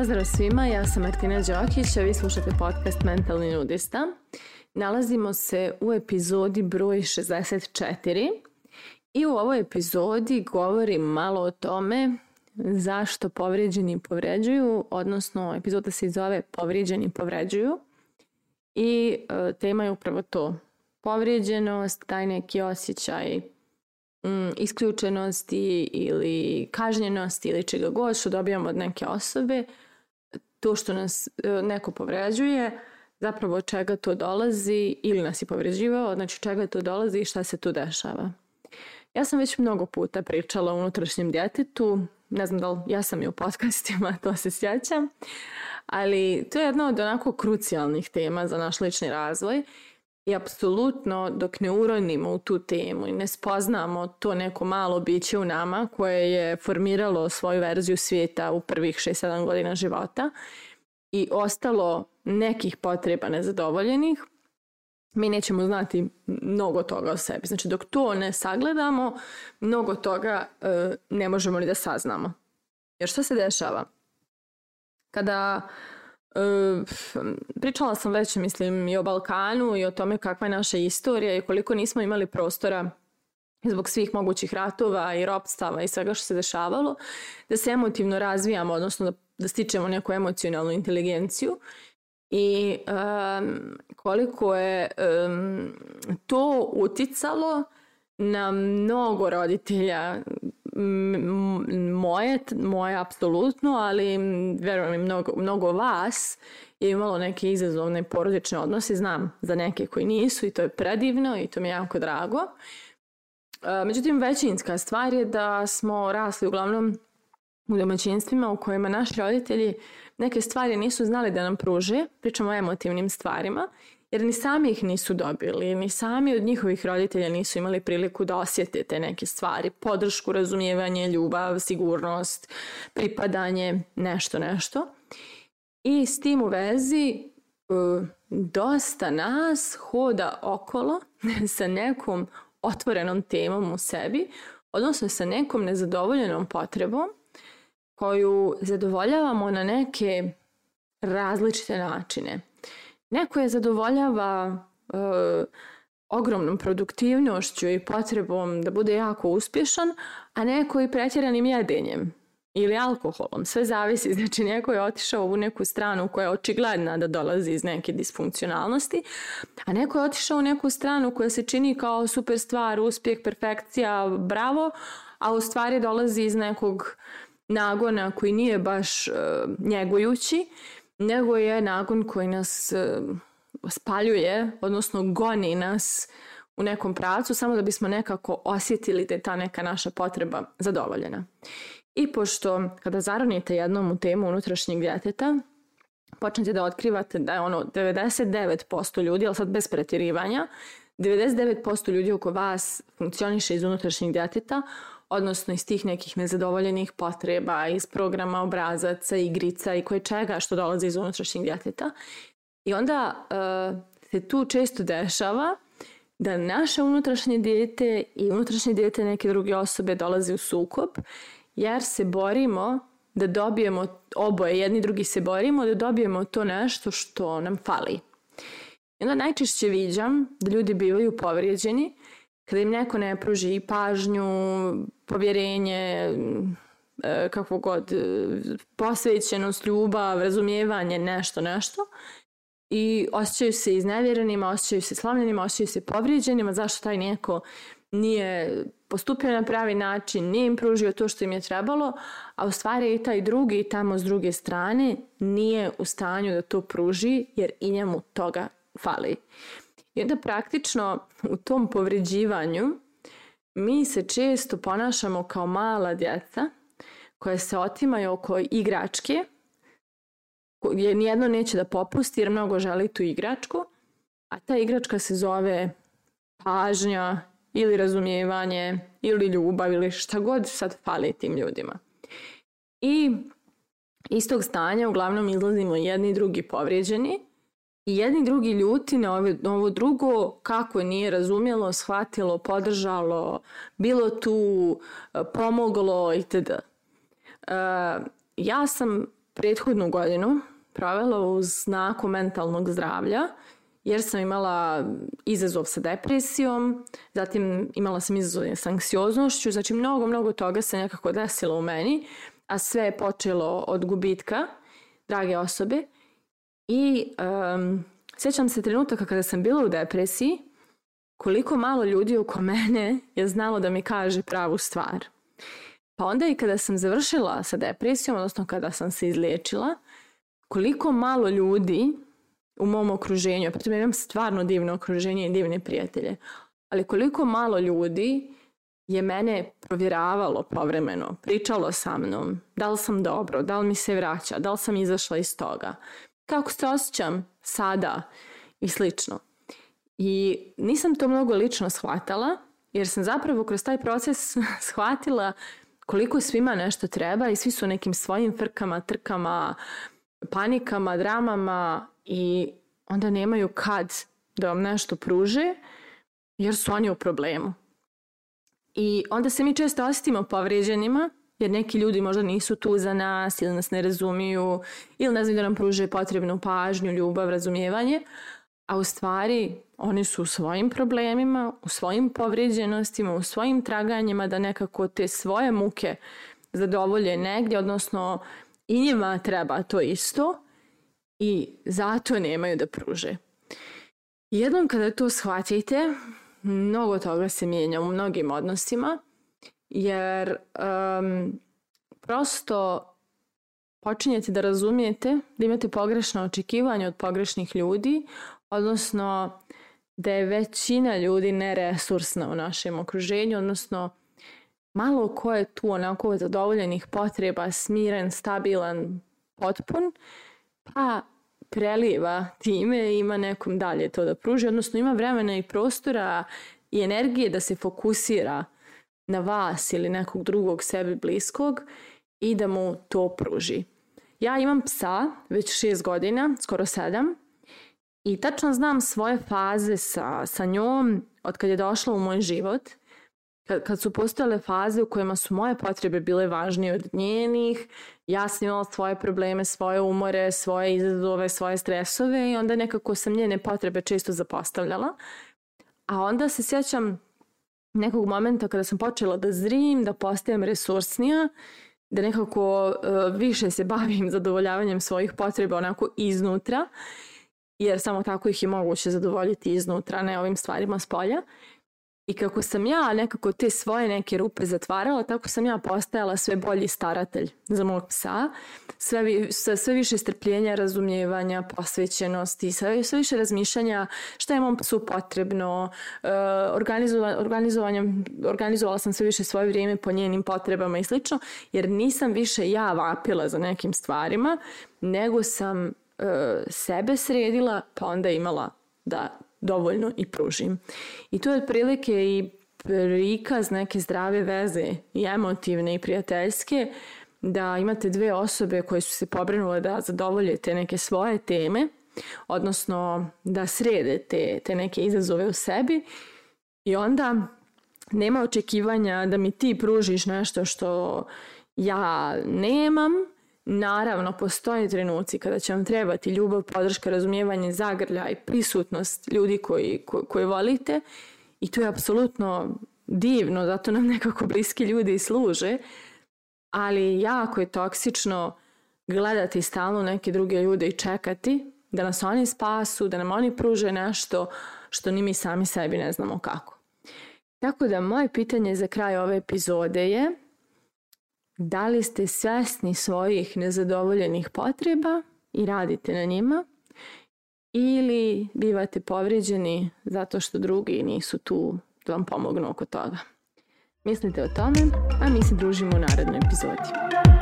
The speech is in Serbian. Pozdrav svima, ja sam Martina Đokić, a vi slušate podcast Mentalni nudista. Nalazimo se u epizodi broj 64 i u ovoj epizodi govorim malo o tome zašto povređeni povređuju, odnosno epizoda se zove Povređeni povređuju i e, tema je upravo to. Povređenost, taj neki osjećaj mm, isključenosti ili kažnjenosti ili čega god što dobijamo od neke osobe, to što nas e, neko povređuje, zapravo od čega to dolazi ili nas je povređivao, znači čega to dolazi i šta se tu dešava. Ja sam već mnogo puta pričala o unutrašnjem djetetu, ne znam da li ja sam i u podcastima, to se sjećam, ali to je jedna od onako krucijalnih tema za naš lični razvoj I apsolutno dok ne uronimo u tu temu i ne spoznamo to neko malo biće u nama koje je formiralo svoju verziju svijeta u prvih 6-7 godina života i ostalo nekih potreba nezadovoljenih, mi nećemo znati mnogo toga o sebi. Znači dok to ne sagledamo, mnogo toga e, ne možemo ni da saznamo. Jer što se dešava? Kada Ehm, pričala sam već, mislim, i o Balkanu i o tome kakva je naša istorija i koliko nismo imali prostora zbog svih mogućih ratova i ropstava i svega što se dešavalo, da se emotivno razvijamo, odnosno da, da stičemo neku emocionalnu inteligenciju i um, koliko je um, to uticalo na mnogo roditelja moje, moje apsolutno, ali verujem mnogo, mnogo vas je imalo neke izazovne porodične odnose, znam za neke koji nisu i to je predivno i to mi je jako drago. E, međutim, većinska stvar je da smo rasli uglavnom u domaćinstvima u kojima naši roditelji neke stvari nisu znali da nam pruže, pričamo o emotivnim stvarima, jer ni sami ih nisu dobili, ni sami od njihovih roditelja nisu imali priliku da osjete te neke stvari, podršku, razumijevanje, ljubav, sigurnost, pripadanje, nešto, nešto. I s tim u vezi e, dosta nas hoda okolo sa nekom otvorenom temom u sebi, odnosno sa nekom nezadovoljenom potrebom koju zadovoljavamo na neke različite načine. Neko je zadovoljava e, ogromnom produktivnošću i potrebom da bude jako uspješan, a neko i pretjeranim jedenjem ili alkoholom. Sve zavisi, znači neko je otišao u neku stranu koja je očigledna da dolazi iz neke disfunkcionalnosti, a neko je otišao u neku stranu koja se čini kao super stvar, uspjeh, perfekcija, bravo, a u stvari dolazi iz nekog nagona koji nije baš e, njegujući nego je nagon koji nas e, spaljuje, odnosno goni nas u nekom pracu, samo da bismo nekako osjetili da je ta neka naša potreba zadovoljena. I pošto kada zaronite jednom u temu unutrašnjeg djeteta, počnete da otkrivate da je ono 99% ljudi, ali sad bez pretjerivanja, 99% ljudi oko vas funkcioniše iz unutrašnjeg djeteta, odnosno iz tih nekih nezadovoljenih potreba, iz programa obrazaca, igrica i koje čega što dolazi iz unutrašnjeg djeteta. I onda uh, se tu često dešava da naše unutrašnje dijete i unutrašnje dijete neke druge osobe dolazi u sukob jer se borimo da dobijemo oboje, jedni drugi se borimo da dobijemo to nešto što nam fali. I onda najčešće viđam da ljudi bivaju povrijeđeni kada im neko ne pruži pažnju, povjerenje, e, kako god, e, posvećenost, ljubav, razumijevanje, nešto, nešto. I osjećaju se iznevjerenima, osjećaju se slavljenima, osjećaju se povrijeđenima, zašto taj neko nije postupio na pravi način, nije im pružio to što im je trebalo, a u stvari i taj drugi tamo s druge strane nije u stanju da to pruži jer i njemu toga fali. I onda praktično u tom povređivanju mi se često ponašamo kao mala djeca koja se otimaju oko igračke, jer nijedno neće da popusti jer mnogo želi tu igračku, a ta igračka se zove pažnja ili razumijevanje ili ljubav ili šta god sad fali tim ljudima. I iz tog stanja uglavnom izlazimo jedni i drugi povrijeđeni I jedni drugi ljuti na ovo, ovo drugo kako nije razumjelo, shvatilo, podržalo, bilo tu, e, pomoglo itd. E, ja sam prethodnu godinu provela u znaku mentalnog zdravlja jer sam imala izazov sa depresijom, zatim imala sam izazov sa anksioznošću, znači mnogo, mnogo toga se nekako desilo u meni, a sve je počelo od gubitka drage osobe I um, sjećam se trenutaka kada sam bila u depresiji, koliko malo ljudi oko mene je znalo da mi kaže pravu stvar. Pa onda i kada sam završila sa depresijom, odnosno kada sam se izliječila, koliko malo ljudi u mom okruženju, pritom imam stvarno divno okruženje i divne prijatelje, ali koliko malo ljudi je mene provjeravalo povremeno, pričalo sa mnom, da li sam dobro, da li mi se vraća, da li sam izašla iz toga kako se osjećam sada i slično. I nisam to mnogo lično shvatala, jer sam zapravo kroz taj proces shvatila koliko svima nešto treba i svi su nekim svojim frkama, trkama, panikama, dramama i onda nemaju kad da vam nešto pruže jer su oni u problemu. I onda se mi često osjetimo povređenima jer neki ljudi možda nisu tu za nas ili nas ne razumiju ili ne znaju da nam pruže potrebnu pažnju, ljubav, razumijevanje, a u stvari oni su u svojim problemima, u svojim povrijeđenostima, u svojim traganjima da nekako te svoje muke zadovolje negdje, odnosno i njima treba to isto i zato nemaju da pruže. Jednom kada to shvatite, mnogo toga se mijenja u mnogim odnosima – jer um, prosto počinjete da razumijete da imate pogrešno očekivanje od pogrešnih ljudi, odnosno da je većina ljudi neresursna u našem okruženju, odnosno malo ko je tu onako zadovoljenih potreba, smiren, stabilan, potpun, pa preliva time i ima nekom dalje to da pruži, odnosno ima vremena i prostora i energije da se fokusira na vas ili nekog drugog sebi bliskog i da mu to pruži. Ja imam psa već šest godina, skoro sedam, i tačno znam svoje faze sa, sa njom od kad je došla u moj život, kad, kad su postojale faze u kojima su moje potrebe bile važnije od njenih, ja sam imala svoje probleme, svoje umore, svoje izazove, svoje stresove i onda nekako sam njene potrebe često zapostavljala. A onda se sjećam nekog momenta kada sam počela da zrim, da postajem resursnija, da nekako uh, više se bavim zadovoljavanjem svojih potreba onako iznutra, jer samo tako ih je moguće zadovoljiti iznutra, ne ovim stvarima s polja. Uh, I kako sam ja nekako te svoje neke rupe zatvarala, tako sam ja postajala sve bolji staratelj za mog psa, sve, sa sve više strpljenja, razumijevanja, posvećenosti, sve, sve više razmišljanja šta je mom psu potrebno, e, organizova, organizovanjem, organizovala sam sve više svoje vrijeme po njenim potrebama i slično, jer nisam više ja vapila za nekim stvarima, nego sam e, sebe sredila, pa onda imala da dovoljno i pružim. I to je otprilike i prikaz neke zdrave veze i emotivne i prijateljske da imate dve osobe koje su se pobrinule da zadovolje neke svoje teme, odnosno da srede te, te neke izazove u sebi i onda nema očekivanja da mi ti pružiš nešto što ja nemam Naravno, postoje trenuci kada će vam trebati ljubav, podrška, razumijevanje zagrlja i prisutnost ljudi koji, ko, koje volite i to je apsolutno divno, zato nam nekako bliski ljudi služe, ali jako je toksično gledati stalno neke druge ljude i čekati da nas oni spasu, da nam oni pruže nešto što ni mi sami sebi ne znamo kako. Tako da moje pitanje za kraj ove epizode je da li ste svesni svojih nezadovoljenih potreba i radite na njima ili bivate povređeni zato što drugi nisu tu da vam pomognu oko toga. Mislite o tome, a mi se družimo u narednoj epizodi.